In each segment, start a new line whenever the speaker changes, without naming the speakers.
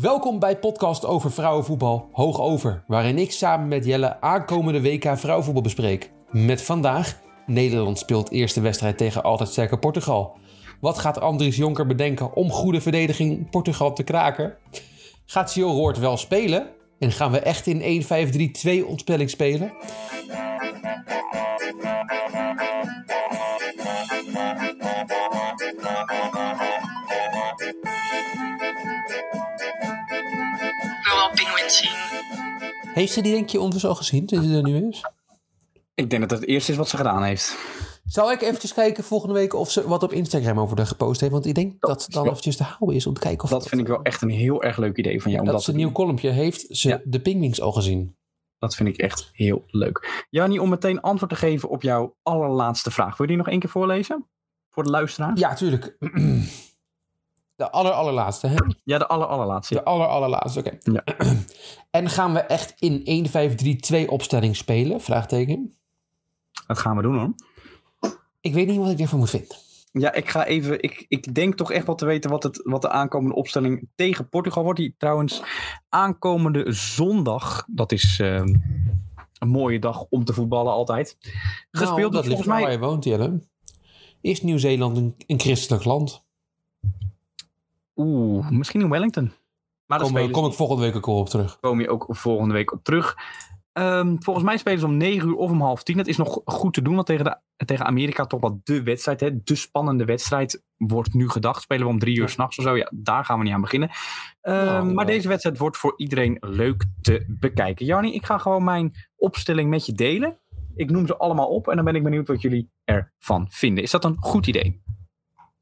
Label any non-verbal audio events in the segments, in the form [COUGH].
Welkom bij podcast over vrouwenvoetbal Hoog Over, waarin ik samen met Jelle aankomende WK vrouwenvoetbal bespreek. Met vandaag, Nederland speelt eerste wedstrijd tegen altijd sterke Portugal. Wat gaat Andries Jonker bedenken om goede verdediging Portugal te kraken? Gaat Sio Roord wel spelen? En gaan we echt in 1-5-3-2 ontspelling spelen? Heeft ze die denk je ondertussen al gezien, dat hij er nu is?
Ik denk dat het het eerste is wat ze gedaan heeft.
Zal ik eventjes kijken volgende week of ze wat op Instagram over de gepost heeft? Want ik denk dat, het dan
wel-
eventjes te houden is om te kijken of
Dat vind ik wel echt een heel erg leuk idee van jou. om
dat
dat
ze een nieuw kolompje heeft. Ze
Ja.
de pingwings al gezien.
Dat vind ik echt heel leuk. Jannie, om meteen antwoord te geven op jouw allerlaatste vraag. Wil je die nog één keer voorlezen? Voor de luisteraar?
Ja, tuurlijk. [CLEARS THROAT] De aller allerlaatste, hè?
Ja, de aller, allerlaatste.
De aller allerlaatste, oké.
Ja. [CLEARS THROAT]
En gaan we echt in 1-5-3-2 opstelling spelen? Vraagteken.
Dat gaan we doen hoor.
Ik weet niet wat ik ervan moet vinden.
Ja, ik ga even. Ik, ik denk toch echt wel te weten wat, het, wat de aankomende opstelling tegen Portugal wordt. Die trouwens aankomende zondag. Dat is eh, een mooie dag om te voetballen altijd. Gespeeld
nou, dat ligt
mij.
waar je woont, Jelle. Is Nieuw-Zeeland een, een christelijk land?
Oeh, misschien in Wellington. Maar
Kom,
spelen
kom ik volgende week ook al op terug.
kom je ook volgende week op terug. Ehm, volgens mij spelen ze om 9 uur of om half 10. Dat is nog goed te doen, want tegen, de, tegen Amerika toch wel de wedstrijd. Hè? De spannende wedstrijd wordt nu gedacht. Spelen we om drie uur
Ja.
s'nachts of zo. Ja, daar gaan we niet aan beginnen. Ehm,
Nou,
maar
wel.
deze wedstrijd wordt voor iedereen leuk te bekijken. Jarni, ik ga gewoon mijn opstelling met je delen. Ik noem ze allemaal op en dan ben ik benieuwd wat jullie ervan vinden. Is dat een goed idee?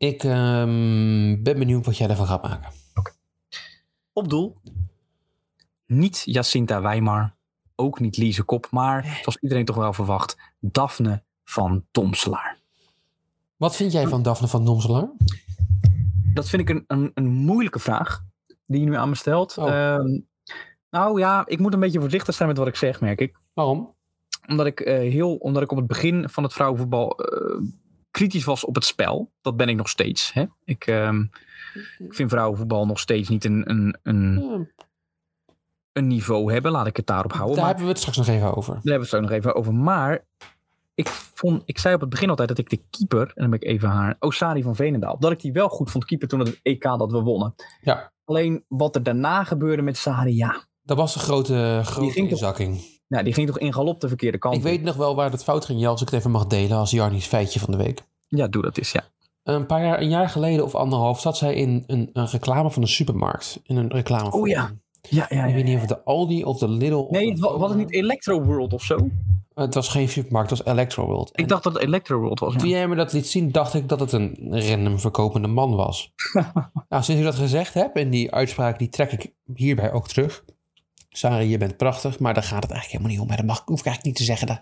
Ik ehm, ben benieuwd wat jij ervan gaat maken.
Op doel. Niet Jacinta Weimar. Ook niet Lise Kop. Maar, zoals iedereen toch wel verwacht, Daphne van Domselaar.
Wat vind jij van Daphne van Domselaar?
Dat vind ik een, een, een moeilijke vraag. Die je nu aan me stelt.
Oh.
Ehm, nou ja, ik moet een beetje voorzichtig zijn met wat ik zeg, merk ik.
Waarom?
Omdat ik, eh, heel, omdat ik op het begin van het vrouwenvoetbal eh, kritisch was op het spel. Dat ben ik nog steeds. Hè? Ik, ehm, ik vind vrouwenvoetbal nog steeds niet een, een, een, een niveau hebben. Laat ik het daarop houden.
daar
Maar-
hebben we het straks nog even over.
Daar hebben we het zo nog even over. Maar ik, vond, ik zei op het begin altijd dat ik de keeper, en dan ben ik even haar, Osari van Veenendaal, dat ik die wel goed vond keeper toen het EK dat we wonnen.
Ja.
Alleen wat er daarna gebeurde met Sari, ja,
Dat was een grote, grote
ging toch-
inzakking.
Nou, die ging toch in galop de verkeerde kant.
Ik weet nog wel waar het fout ging, Jel, als ik het even mag delen als Jarnies feitje van de week.
Ja, doe dat eens, ja.
Een paar jaar, een jaar geleden of anderhalf zat zij in een, een reclame van een supermarkt. In een reclame.
Oh ja. Ja, ja,
Ik weet niet of het de Aldi of de Lidl. of
Nee, wa- was het niet Electro World of zo?
Het was geen supermarkt, het was Electro World. En
Ik dacht dat het Electro World was.
Toen
Ja.
jij me dat liet zien, dacht ik dat het een random verkopende man was. [LAUGHS] nou, sinds ik dat gezegd heb, en die uitspraak die trek ik hierbij ook terug. Sari, je bent prachtig, maar daar gaat het eigenlijk helemaal niet om. Dat mag, hoef ik eigenlijk niet te zeggen. Dat,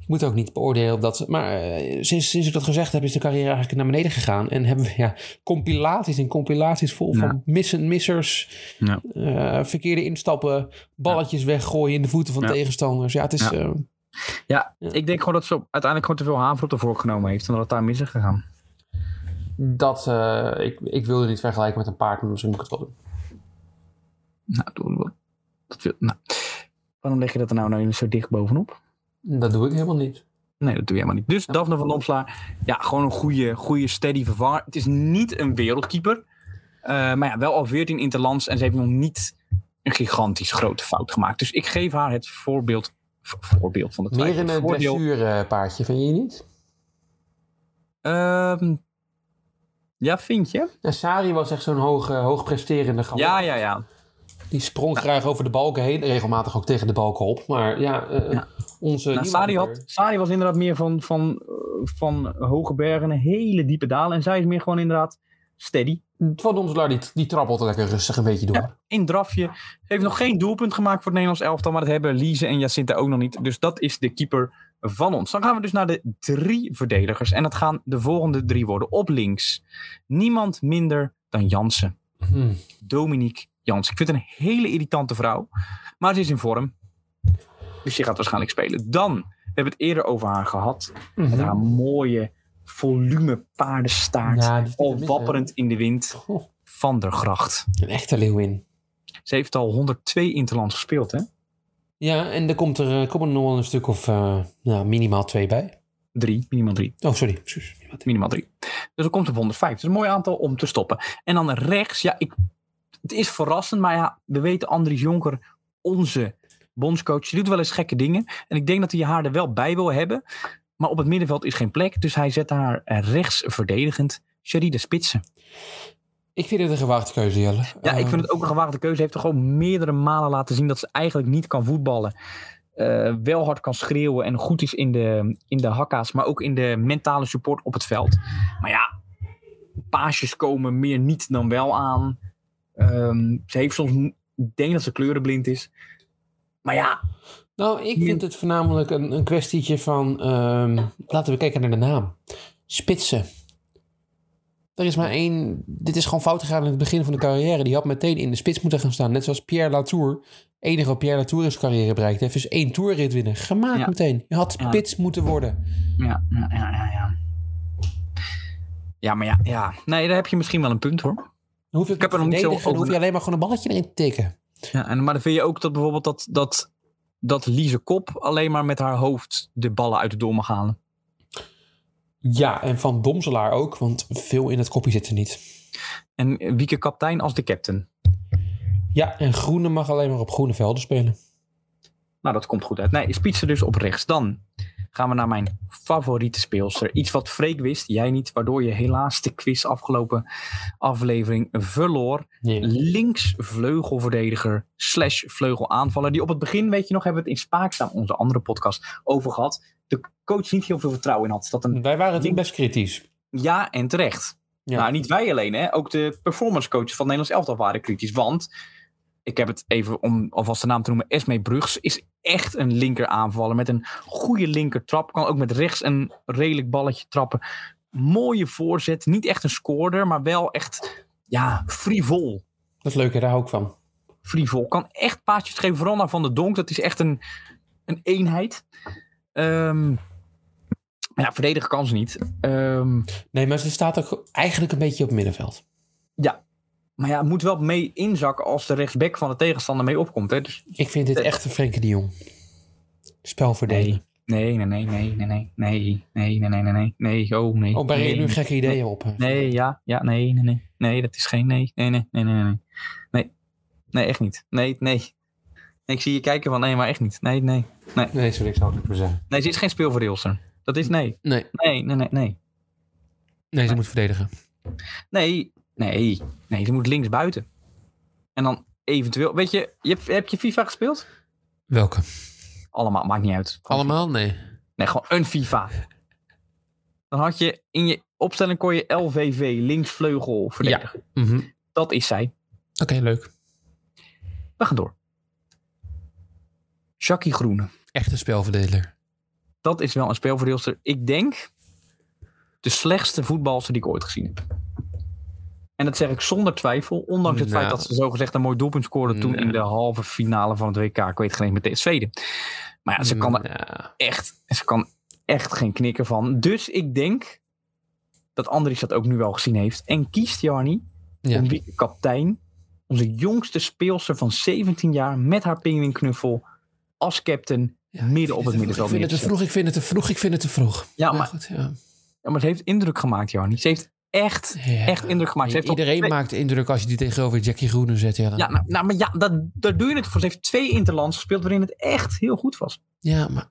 ik moet ook niet beoordelen dat. Maar eh, sinds, sinds ik dat gezegd heb, is de carrière eigenlijk naar beneden gegaan. En hebben we ja, compilaties en compilaties vol
Ja.
van missen, missers.
Ja.
eh, verkeerde instappen, balletjes weggooien in de voeten van
Ja.
tegenstanders. Ja, het is...
Ja.
eh,
Ja, ik denk gewoon dat ze uiteindelijk gewoon te veel haver op de vork genomen heeft en dat het daar mis is gegaan.
dat, eh, ik, ik wilde niet vergelijken met een paard, maar misschien moet ik het wel doen.
Nou, doe- dat wil, nou. Waarom leg je dat er nou, nou zo dicht bovenop?
Dat doe ik helemaal niet.
Nee, dat doe je helemaal niet. Dus Daphne van Domslaar, ja, gewoon een goede, goede steady vervanger. Het is niet een wereldkeeper. eh, maar ja, wel al 14 interlands en ze heeft nog niet een gigantisch grote fout gemaakt. Dus ik geef haar het voorbeeld, voorbeeld van de
Meer
twijfel.
een eh,
Voordeel.
dressuurpaardje, vind je niet?
Ehm, ja, vind je?
En Sari was echt zo'n hoog, eh, hoogpresterende galop.
Ja, ja, ja.
Die sprong graag over de balken heen. Regelmatig ook tegen de balken op. Maar ja, eh, onze...
Nou, Sari, had, Sari was inderdaad meer van, van, van hoge bergen, een hele diepe dalen. En zij is meer gewoon inderdaad steady.
Van Domselaar, die, die trappelt er lekker rustig een beetje door.
Ja, in drafje. Heeft nog geen doelpunt gemaakt voor het Nederlands elftal. Maar dat hebben Lise en Jacinta ook nog niet. Dus dat is de keeper van ons. Dan gaan we dus naar de drie verdedigers. En dat gaan de volgende drie worden. Op links. Niemand minder dan Jansen.
Hm.
Dominique Jansen. Ik vind het een hele irritante vrouw. Maar ze is in vorm. Dus die gaat waarschijnlijk spelen. Dan, we hebben het eerder over haar gehad. Met haar mooie volume paardenstaart. Al wapperend in de wind.
Oh,
Van der Gracht.
een echte leeuwin.
Ze heeft al 102 interlands gespeeld, hè?
Ja, en er komt er, eh, komen er nog wel een stuk of nou, minimaal twee bij.
Drie, minimaal drie.
Oh, sorry.
Minimaal drie. Dus er komt op 105. Dat is een mooi aantal om te stoppen. En dan rechts, ja, ik, het is verrassend, maar ja, we weten Andries Jonker, onze bondscoach, die doet wel eens gekke dingen. En ik denk dat hij haar er wel bij wil hebben. Maar op het middenveld is geen plek, dus hij zet haar eh, rechts verdedigend. Sherida Spitsen.
Ik vind het een gewaagde keuze, Jelle.
Ja, ik
Eh,
vind het ook een gewaagde keuze. Hij heeft er gewoon meerdere malen laten zien dat ze eigenlijk niet kan voetballen. Eh, wel hard kan schreeuwen en goed is in de, in de hakka's, maar ook in de mentale support op het veld. Maar ja, paasjes komen meer niet dan wel aan. Ehm, ze heeft soms, ik denk dat ze kleurenblind is. Maar ja,
Nou, ik vind het voornamelijk een, een kwestietje van... ehm, laten we kijken naar de naam. Spitsen. Er is maar één... Dit is gewoon fout gegaan in het begin van de carrière. Die had meteen in de spits moeten gaan staan. Net zoals Pierre Latour. Enige wat Pierre Latour in zijn carrière bereikt heeft... is één toerrit winnen. Gemaakt
Ja.
meteen. Je had
Ja.
spits moeten worden.
ja, ja, ja, ja. Ja, ja maar ja, ja, nee, daar heb je misschien wel een punt hoor.
Dan hoef je,
Ik heb er nog niet zo
Dan hoef
over-
je alleen maar gewoon een balletje erin te tikken.
Ja, en, maar dan vind je ook dat bijvoorbeeld dat, dat, dat Lise Kop alleen maar met haar hoofd de ballen uit de doel mag halen.
Ja, en van Domselaar ook. Want veel in het kopje zit er niet.
En Wieke kaptein als de captain.
Ja, en Groene mag alleen maar op groene velden spelen.
Nou, dat komt goed uit. Nee, Spitsen dus op rechts. Dan gaan we naar mijn favoriete speelster. Iets wat Freek wist, jij niet. Waardoor je helaas de quiz afgelopen aflevering verloor.
Ja.
Links vleugelverdediger slash vleugelaanvaller. Die op het begin, weet je nog, hebben we het in Spaakzaam, onze andere podcast, over gehad. De coach niet heel veel vertrouwen in had. Dat een
Wij waren toen best kritisch.
ja en terecht.
Ja.
Nou, niet wij alleen, hè. Ook de performance coaches van het Nederlands elftal waren kritisch. Want, ik heb het even om alvast de naam te noemen, Esme Brugs is echt een linker aanvaller met een goede linker trap. Kan ook met rechts een redelijk balletje trappen. Mooie voorzet. Niet echt een scoorder, maar wel echt, ja, frivol.
Dat is leuk, hè? daar hou ik van.
Frivol. Kan echt paasjes geven, vooral naar Van de Donk. Dat is echt een, een eenheid. Ehm, ja, verdedigen kan ze niet. Ehm,
Nee, maar ze staat ook eigenlijk een beetje op het middenveld.
Maar ja, het moet wel mee inzakken als de rechtsback van de tegenstander mee opkomt. Hè? Dus
Ik vind dit echt een Frenkie de Jong. Spel verdelen.
nee, nee, nee, nee, nee, nee, nee, nee, nee, nee, nee, nee, nee, oh nee.
Oh, breng je
nee,
nu gekke ideeën op? hè?
Nee, ja, ja, nee, nee, nee, nee, dat is geen nee, nee, nee, nee, nee, nee, nee, nee, echt niet. Nee, nee. Nee, ik zie je kijken van nee, maar echt niet. Nee, nee.
Nee, sorry, ik zou het niet meer zeggen.
Nee, ze is geen speelverdeelster. Dat is nee.
Nee,
Nee, nee, nee, nee.
nee ze moet verdedigen.
Nee, nee, nee, ze moet links buiten. En dan eventueel, weet je, je hebt, heb je FIFA gespeeld?
Welke?
Allemaal, maakt niet uit.
Allemaal? Nee.
Nee, gewoon een FIFA. Dan had je in je opstelling kon je LVV, linksvleugel verdedigen.
Mhm.
Dat is zij.
Oké, leuk.
We gaan door. Jackie Groene.
Echte spelverdeler.
Dat is wel een speelverdeelster. Ik denk de slechtste voetbalster die ik ooit gezien heb. En dat zeg ik zonder twijfel. Ondanks het
Nou.
feit dat ze zogezegd een mooi doelpunt scoorde toen
Nou.
in de halve finale van het WK. Ik weet geen met TSV. Maar ja, ze kan er
Ja.
echt, ze kan echt geen knikken van. Dus ik denk dat Andries dat ook nu wel gezien heeft. En kiest Jarni
Ja.
om wie kaptein, onze jongste speelster van 17 jaar met haar pinguïnknuffel als captain
Ja,
midden op het
Ik
middenveld
vind het te vroeg, ik vind het te vroeg, ik vind het te vroeg.
Ja,
Maar
maar,
goed, ja.
ja, maar ze heeft indruk gemaakt, Jarni. Ze heeft echt,
Ja.
echt indruk gemaakt. Ze heeft
Iedereen
twee-
maakt indruk als je die tegenover Jackie Groene zet. Ja,
Ja, nou, nou, maar ja, dat, daar doe je het voor. Ze heeft twee interlands gespeeld waarin het echt heel goed was.
ja, maar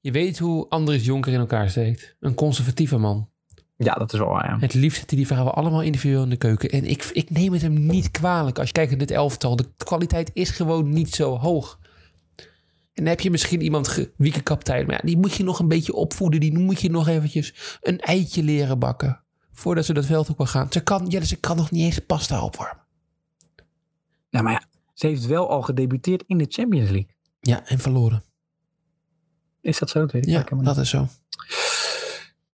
je weet hoe Andries Jonker in elkaar steekt. Een conservatieve man.
Ja, dat is wel waar, ja.
Het liefst zitten die vrouwen allemaal individueel in de keuken. En ik, ik neem het hem niet kwalijk. Als je kijkt naar dit elftal, de kwaliteit is gewoon niet zo hoog. En dan heb je misschien iemand, wiekekaptein, maar ja, die moet je nog een beetje opvoeden. Die moet je nog eventjes een eitje leren bakken. Voordat ze dat veld op kan gaan. Ze kan, ja, ze kan nog niet eens pasta opwarmen.
Nou, maar ja, ze heeft wel al gedebuteerd in de Champions League.
Ja, en verloren.
Is dat zo? Dat weet ik
Ja, dat is zo.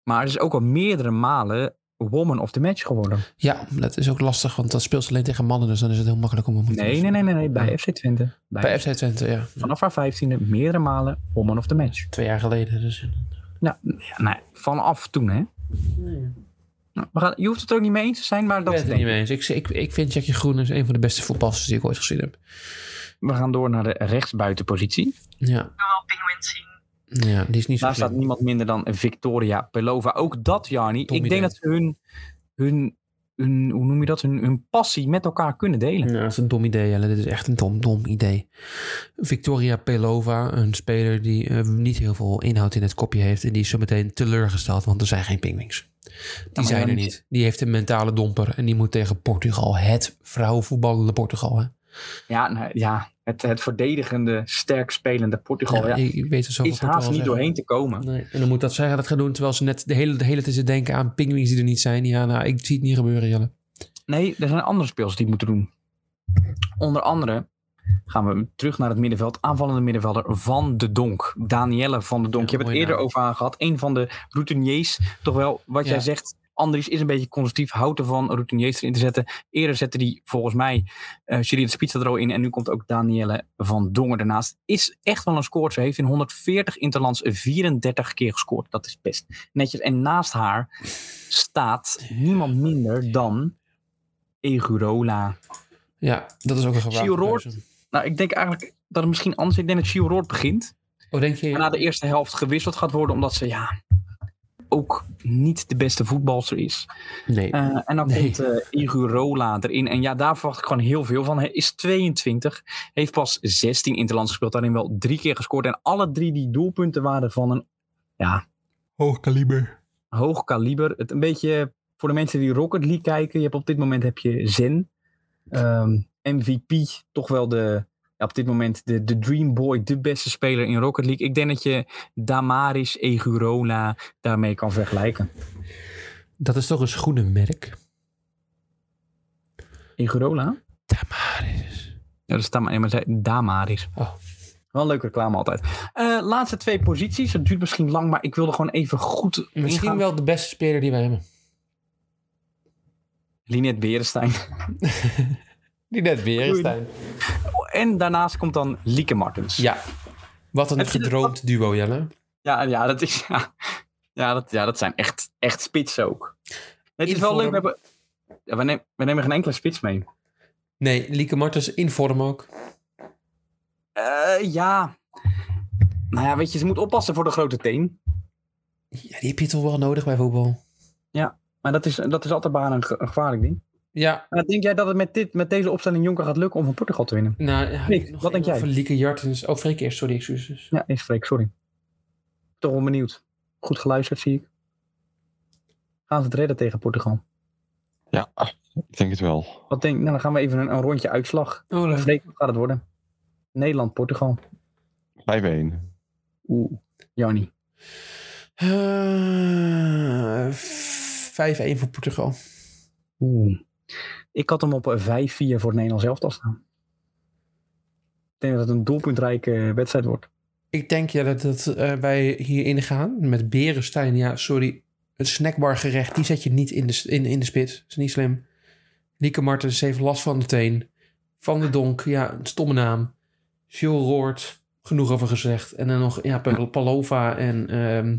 Maar het is ook al meerdere malen Woman of the Match geworden.
Ja, dat is ook lastig, want dat speelt ze alleen tegen mannen. Dus dan is het heel makkelijk om hem te
Nee, nee, nee, nee, nee. Bij FC Twente. Bij,
Bij FC Twente, ja.
Vanaf haar vijftiende meerdere malen Woman of the Match.
Twee jaar geleden. Dus.
Nou, ja, nee, vanaf toen, hè? Nou, we gaan, je hoeft het ook niet mee eens te zijn, maar
Ik
dat
ben
is
het
denk
niet mee eens. Ik, ik, ik vind Jackie Groenens een van de beste voetballers die ik ooit gezien heb.
We gaan door naar de rechtsbuitenpositie.
Ja,
Ik wil wel Penguins zien.
ja die is niet zo
Daar staat niemand minder dan Victoria Pelova. Ook dat, Jarni. Ik denk dat ze hun, hun, hun, hoe noem je dat, hun, hun passie met elkaar kunnen delen.
Ja, dat is een dom idee, Jelle. Dit is echt een dom, dom idee. Victoria Pelova, een speler die eh, niet heel veel inhoud in het kopje heeft. En die is zo meteen teleurgesteld, want er zijn geen pingwings. Die zijn er
niet-
niet. Die heeft een mentale domper en die moet tegen Portugal. Het vrouwenvoetballende Portugal. Hè?
Ja, nou, ja het, het verdedigende, sterk spelende Portugal
Ja,
ja,
ik, weet er zo
is haast niet doorheen te komen.
Nee. En dan moet dat zeggen dat gaan doen, terwijl ze net de hele, de hele tijd denken aan pingwings die er niet zijn. Ja, nou, ik zie het niet gebeuren, Jelle.
Nee, er zijn andere spelers die het moeten doen. Onder andere gaan we terug naar het middenveld. Aanvallende middenvelder Van de Donk. Danielle Van de Donk.
Ja,
Je hebt het eerder
naam.
over haar gehad. Een van de routiniers. Toch wel, wat
Ja.
jij zegt. Andries is een beetje conservatief. Houdt ervan routiniers erin te zetten. Eerder zette die volgens mij uh, Juliette Spitzer er al in. En nu komt ook Danielle Van Dongen ernaast. Is echt wel een scoort. Ze heeft in 140 interlands 34 keer gescoord. Dat is best netjes. En naast haar staat niemand minder dan Egurola.
Ja, dat is ook een
Roord. Nou, ik denk eigenlijk dat het misschien anders is. Ik denk dat Gio Roord begint.
Oh, denk je?
Na de eerste helft gewisseld gaat worden. Omdat ze, ja, ook niet de beste voetbalster is.
Nee.
Uh, en dan
Nee.
komt uh, Igurola erin. En ja, daar verwacht ik gewoon heel veel van. Hij is 22. Heeft pas 16 interlands gespeeld. Daarin wel drie keer gescoord. En alle drie die doelpunten waren van een, ja...
Hoog kaliber.
Hoog kaliber. Het een beetje voor de mensen die Rocket League kijken. Je hebt op dit moment heb je Zen. Um, MVP. Toch wel de... Op dit moment de, de Dream Boy, de beste speler in Rocket League. Ik denk dat je Damaris Egurola daarmee kan vergelijken.
Dat is toch een schoenenmerk?
Egurola?
Damaris.
Ja, dat is Dam Damaris.
Oh.
Wel een leuke reclame altijd. Eh, laatste twee posities. Het duurt misschien lang, maar ik wilde gewoon even goed
Misschien
ingaan.
wel de beste speler die wij hebben.
Linette Berenstein.
Die net weer
Oei.
Stijn.
En daarnaast komt dan Lieke Martens.
Ja. Wat een
Heb
gedroomd duo, Jelle.
Ja, ja, dat, is, ja. Ja, dat, ja, dat zijn echt, echt spitsen ook. Het is
In
wel leuk. We, hebben, ja, we, nemen, we nemen geen enkele spits mee.
Nee, Lieke Martens in vorm ook.
Eh, ja. Nou ja, weet je, ze moet oppassen voor de grote teen.
Ja, die heb je toch wel nodig bij voetbal.
Maar dat is, dat is altijd bijna een gevaarlijk ding.
Ja,
Maar denk jij dat het met, dit, met deze opstelling Jonker gaat lukken om van Portugal te winnen?
nou, ja,
wat denk jij?
Over Lieke Jartens. Oh, Freek eerst, sorry, excuses.
Ja, is Freek, sorry. Toch wel benieuwd. Goed geluisterd, zie ik. Gaan ze het redden tegen Portugal?
Ja, ik denk het wel.
Wat denk Nou, dan gaan we even een, een rondje uitslag.
Oh, leuk.
Freek, wat gaat het worden? Nederland, Portugal.
5-1.
Oeh, Jannie.
Eh, 5-1 voor Portugal.
Oeh. Ik had hem op een 5-4 voor het Nederlands elftal staan. Ik denk dat het een doelpuntrijke wedstrijd wordt.
Ik denk ja, dat, dat eh, wij hierin gaan met Berenstein. Ja, sorry. Het snackbargerecht, die zet je niet in de, in, in de spits. Dat is niet slim. Lieke Martens heeft last van de teen. Van de Donk, ja, een stomme naam. Jules Roord, genoeg over gezegd. En dan nog, ja, Pa- Palova en ehm,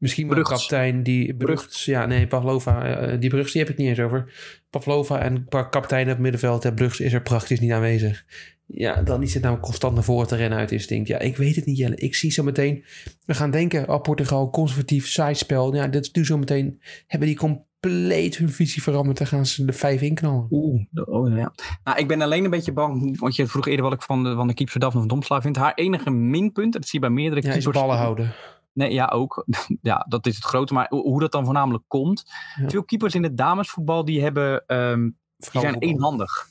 misschien wel
Brugts.
kapitein die... Brugts, ja, nee, Pavlova. eh, die Brugts, die heb ik niet eens over. Pavlova en kapitein op het middenveld. Ja, Brugts is er praktisch niet aanwezig. Ja, dan is het nou constant naar voren te rennen uit instinct. Ja, ik weet het niet, Jelle. Ik zie zo meteen... We gaan denken, oh, Portugal, conservatief, saai spel. Ja, dat is nu zo meteen... Hebben die compleet hun visie veranderd. Dan gaan ze de vijf inknallen.
Oeh, oh ja. Nou, ik ben alleen een beetje bang, want je vroeg eerder wat ik van de, van de keeper Daphne van Domsla vind. Haar enige minpunt, dat zie je bij meerdere
Ja, is
keepers.
ballen houden.
Nee, ja, ook. [LAUGHS] Ja, dat is het grote. Maar hoe dat dan voornamelijk komt.
Ja.
Veel keepers in het damesvoetbal, die hebben... ehm, die zijn eenhandig.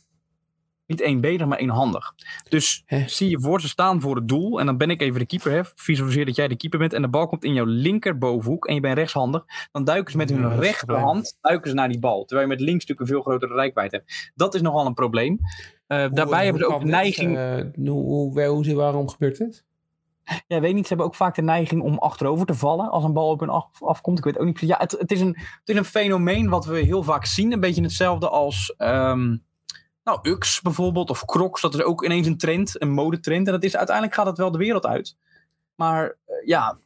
Niet eenbenig, maar eenhandig. Dus zie je voor ze staan voor het doel. En dan ben ik even de keeper. Hè. Visualiseer dat jij de keeper bent. En de bal komt in jouw linkerbovenhoek. En je bent rechtshandig. Dan duiken ze met hun
Ja,
rechterhand duiken ze naar die bal. Terwijl je met links natuurlijk een veel grotere rijkwijd hebt. Dat is nogal een probleem. Eh,
Hoe-
daarbij hebben ze ook de neiging...
Eh, hoe, hoe, hoe, waarom gebeurt dit?
Ja, weet niet. Ze hebben ook vaak de neiging om achterover te vallen als een bal op hun af, afkomt. Ik weet ook niet. Ja, het, het, is een, het is een fenomeen wat we heel vaak zien. Een beetje hetzelfde als ehm nou, UX bijvoorbeeld of Crocs. Dat is ook ineens een trend, een modetrend. En dat is, uiteindelijk gaat het wel de wereld uit. Maar eh, ja,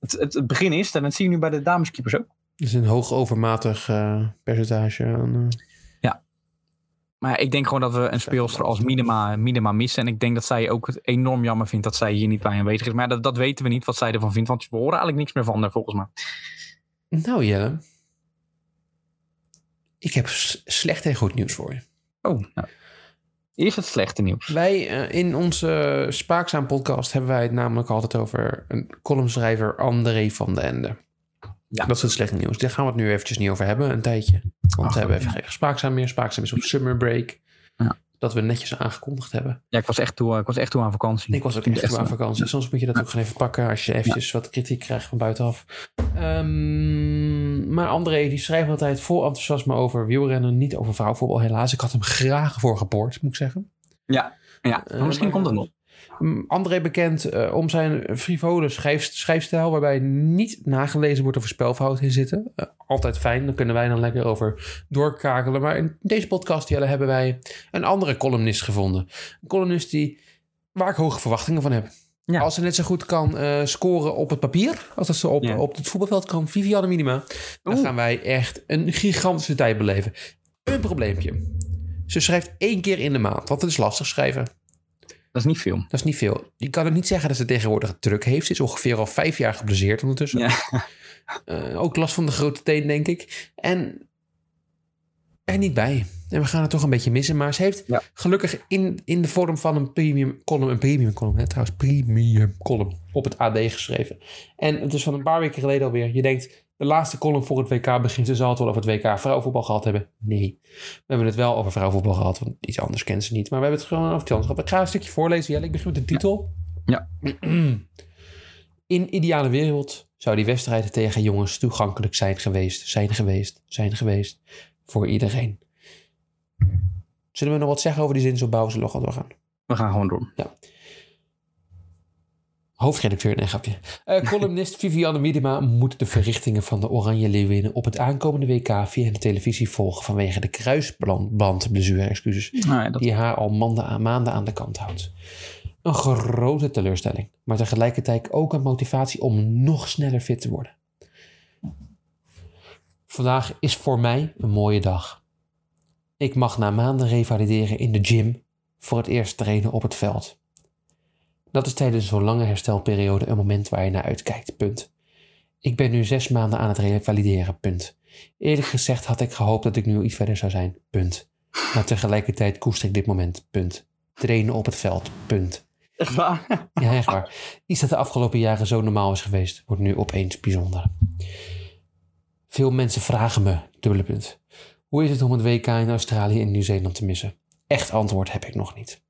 het, het, begin is, en dat zie je nu bij de dameskeepers ook.
Dus een hoog overmatig eh, percentage aan... eh,
Maar ik denk gewoon dat we een speelster als Minima, Minima missen. En ik denk dat zij ook het enorm jammer vindt dat zij hier niet bij aanwezig is. Maar dat, dat weten we niet wat zij ervan vindt. Want we horen eigenlijk niks meer van haar volgens mij.
Nou Jelle, ik heb slecht en goed nieuws voor je.
Oh, nou. Eerst het slechte nieuws.
Wij eh, in onze Spaakzaam podcast hebben wij het namelijk altijd over een columnschrijver André van den Ende.
Ja.
Dat is het slechte nieuws. Daar gaan we het nu eventjes niet over hebben, een tijdje. Want
Ach,
we hebben
ja.
even geen Spaakzaam meer. Spaakzaam is op summer break.
Ja.
Dat we netjes aangekondigd hebben.
Ja, ik was echt toe, ik was echt toe aan vakantie.
Ik was ook
Echt
toe aan vakantie. Soms moet je dat ook gewoon even pakken als je eventjes wat kritiek krijgt van buitenaf. Ehm, maar André die schrijft altijd vol enthousiasme over wielrennen. Niet over vrouwenvoetbal helaas. Ik had hem graag voor gepoord, moet ik zeggen.
Ja, ja. Maar misschien
maar-
komt het nog.
André bekend eh, om zijn frivole schrijf, schrijfstijl, waarbij niet nagelezen wordt of er spelfouten in zitten. Eh, altijd fijn, dan kunnen wij dan lekker over doorkakelen. Maar in deze podcast Jelle, hebben wij een andere columnist gevonden. Een columnist die, waar ik hoge verwachtingen van heb.
Ja.
Als ze net zo goed kan eh, scoren op het papier, als dat ze op,
Ja.
op het voetbalveld kan, Viviane Minima, dan gaan wij echt een gigantische tijd beleven. Een probleempje. Ze schrijft één keer in de maand, want het is lastig schrijven.
Dat is niet veel.
Dat is niet veel. Je kan ook niet zeggen dat ze tegenwoordig het druk heeft. Ze is ongeveer al vijf jaar geblesseerd ondertussen.
Ja. [LAUGHS]
Eh, ook last van de grote teen, denk ik. En er niet bij. En we gaan het toch een beetje missen. Maar ze heeft
Ja.
gelukkig in, in de vorm van een premium column, een premium column, hè, trouwens, premium column op het AD geschreven. En het is van een paar weken geleden alweer. Je denkt, de laatste column voor het WK begint. Ze zal het wel over het WK vrouwenvoetbal gehad hebben. Nee. We hebben het wel over vrouwenvoetbal gehad, want iets anders kent ze niet. Maar we hebben het gewoon over iets anders gehad. Ik ga een stukje voorlezen. Jelle, ik begin met de titel.
Ja. [CLEARS THROAT]
In ideale wereld zou die wedstrijden tegen jongens toegankelijk zijn geweest, zijn geweest, zijn geweest voor iedereen. Zullen we nog wat zeggen over die zinsopbouw? Zullen we gewoon doorgaan?
We gaan gewoon door.
Hoofdredacteur, nee grapje. Eh, columnist Viviane Miedema moet de verrichtingen van de Oranje Leeuwinnen op het aankomende WK via de televisie volgen vanwege de kruisbandblessure, excuses,
Nou dat,
die haar al maanden aan, maanden aan de kant houdt. Een grote teleurstelling, maar tegelijkertijd ook een motivatie om nog sneller fit te worden. Vandaag is voor mij een mooie dag. Ik mag na maanden revalideren in de gym voor het eerst trainen op het veld. Dat is tijdens zo'n lange herstelperiode een moment waar je naar uitkijkt. Punt. Ik ben nu zes maanden aan het revalideren. Punt. Eerlijk gezegd had ik gehoopt dat ik nu iets verder zou zijn. Punt. Maar tegelijkertijd koester ik dit moment. Punt. Trainen op het veld. Punt.
echt waar?
Ja, echt waar. Iets dat de afgelopen jaren zo normaal is geweest, wordt nu opeens bijzonder. Veel mensen vragen me, dubbele punt. Hoe is het om het WK in Australië en Nieuw-Zeeland te missen? Echt antwoord heb ik nog niet.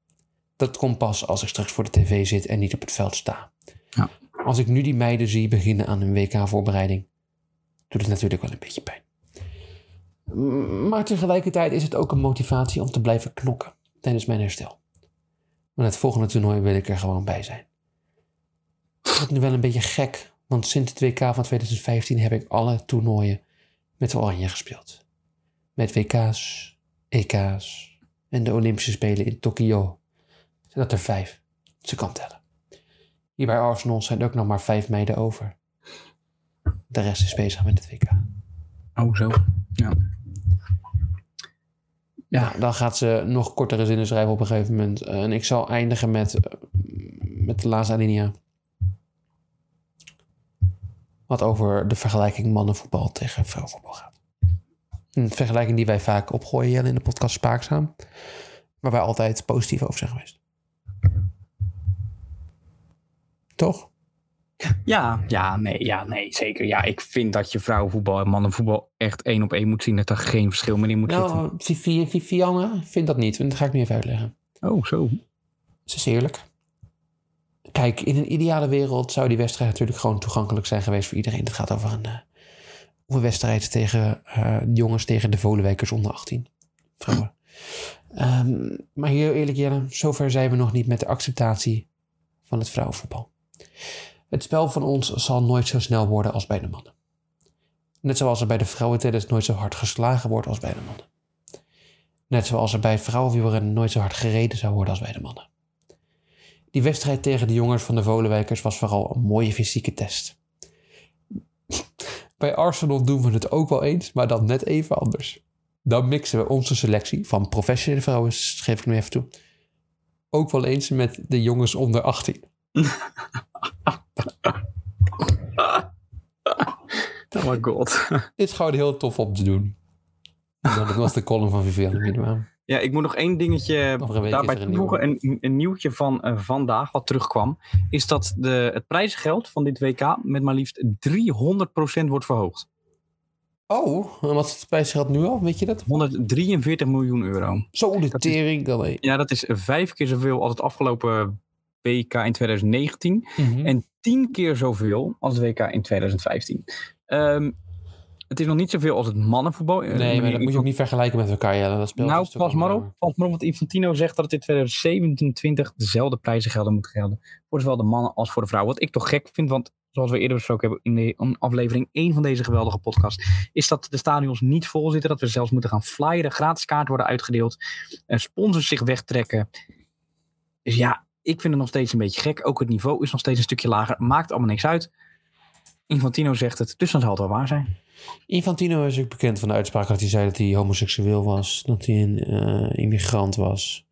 Dat komt pas als ik straks voor de tv zit en niet op het veld sta.
Ja.
Als ik nu die meiden zie beginnen aan hun WK-voorbereiding, doet het natuurlijk wel een beetje pijn. Maar tegelijkertijd is het ook een motivatie om te blijven knokken tijdens mijn herstel. Maar het volgende toernooi wil ik er gewoon bij zijn. Het wordt nu wel een beetje gek, want sinds het WK van 2015 heb ik alle toernooien met Oranje gespeeld. Met WK's, EK's en de Olympische Spelen in Tokio. Zijn dat er vijf. Ze kan tellen. Hier bij Arsenal zijn er ook nog maar vijf meiden over. De rest is bezig met het WK.
Oh, zo. Ja.
Ja, dan gaat ze nog kortere zinnen schrijven op een gegeven moment. Eh, En ik zal eindigen met, eh, met de laatste alinea. Wat over de vergelijking mannenvoetbal tegen vrouwenvoetbal gaat. Een vergelijking die wij vaak opgooien in de podcast Spaakzaam. Waar wij altijd positief over zijn geweest. Toch?
Ja, ja, nee, ja, nee, zeker. Ja, ik vind dat je vrouwenvoetbal en mannenvoetbal echt één op één moet zien. Dat er geen verschil meer in moet zitten.
Nou, Vivi, Vivianne vindt dat niet. En dat ga ik nu even uitleggen.
Oh, zo.
Ze is eerlijk. Kijk, in een ideale wereld zou die wedstrijd natuurlijk gewoon toegankelijk zijn geweest voor iedereen. Het gaat over een, eh, over wedstrijd tegen eh, jongens tegen de Volenwijkers onder 18. Vrouwen. Ehm, maar heel eerlijk Jelle, zover zijn we nog niet met de acceptatie van het vrouwenvoetbal. Het spel van ons zal nooit zo snel worden als bij de mannen. Net zoals er bij de vrouwentennis nooit zo hard geslagen wordt als bij de mannen. Net zoals er bij vrouwenwielrennen nooit zo hard gereden zou worden als bij de mannen. Die wedstrijd tegen de jongens van de Volenwijkers was vooral een mooie fysieke test. Bij Arsenal doen we het ook wel eens, maar dan net even anders. Dan mixen we onze selectie van professionele vrouwen, geef ik nu even toe, ook wel eens met de jongens onder 18. [LAUGHS] [LAUGHS]
Oh my god. [LAUGHS]
Dit is gewoon heel tof om te doen. En dan was de column van Viviane Minima.
Ja, ik moet nog één dingetje daarbij
een
toevoegen. Een, een nieuwtje van eh, vandaag wat terugkwam. Is dat de, het prijzengeld van dit WK met maar liefst 300% wordt verhoogd.
Oh, en wat is het prijsgeld nu al? Weet je dat?
143 miljoen euro.
Zo de
Dat is-
tering. dan, hé.
Ja, dat is vijf keer zoveel als het afgelopen WK in 2019.
Mhm.
En tien keer zoveel als het WK in 2015. Ehm, het is nog niet zoveel als het mannenvoetbal. Eh,
Nee, maar
meneer
dat moet je ook niet vergelijken met elkaar. Ja, dat speelt
Nou, pas maar op. Pas maar op, want Infantino zegt dat het in 2027 dezelfde prijzengelden moet gelden. Voor zowel de mannen als voor de vrouwen. Wat ik toch gek vind, want zoals we eerder besproken hebben in de in aflevering 1 van deze geweldige podcast, is dat de stadions niet vol zitten. Dat we zelfs moeten gaan flyeren, gratis kaarten worden uitgedeeld, en sponsors zich wegtrekken. Dus ja, ik vind het nog steeds een beetje gek. Ook het niveau is nog steeds een stukje lager. Maakt allemaal niks uit. Infantino zegt het, dus dan zal het wel waar zijn.
Infantino is ook bekend van de uitspraak dat hij zei dat hij homoseksueel was. Dat hij een eh, immigrant was.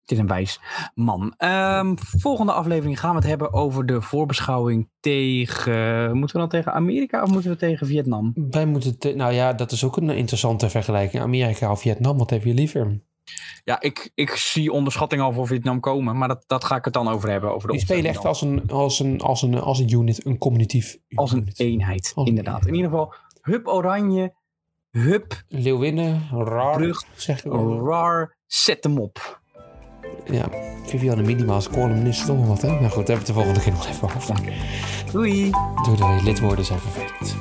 Het is een wijs man. Ehm, volgende aflevering gaan we het hebben over de voorbeschouwing tegen. Moeten we dan tegen Amerika of moeten we tegen Vietnam?
Wij moeten... te- nou ja, dat is ook een interessante vergelijking. Amerika of Vietnam, wat heb je liever?
Ja, ik, ik zie onderschatting al voor Vietnam komen, maar dat, dat ga ik het dan over hebben. Over de
Die spelen echt als een, als, een, als, een, als een unit, een cognitief
als een
unit.
eenheid,
Als een
inderdaad. In ieder geval, hup oranje, hup
Leeuwinnen,
Brug,
zeg ik wel.
rar, zet hem op.
Ja, Viviane Minima als columnist, toch wel wat, hè? Nou goed, daar hebben we het de volgende keer nog even over.
Doei!
Doei, doei. Lidwoorden zijn vervelend.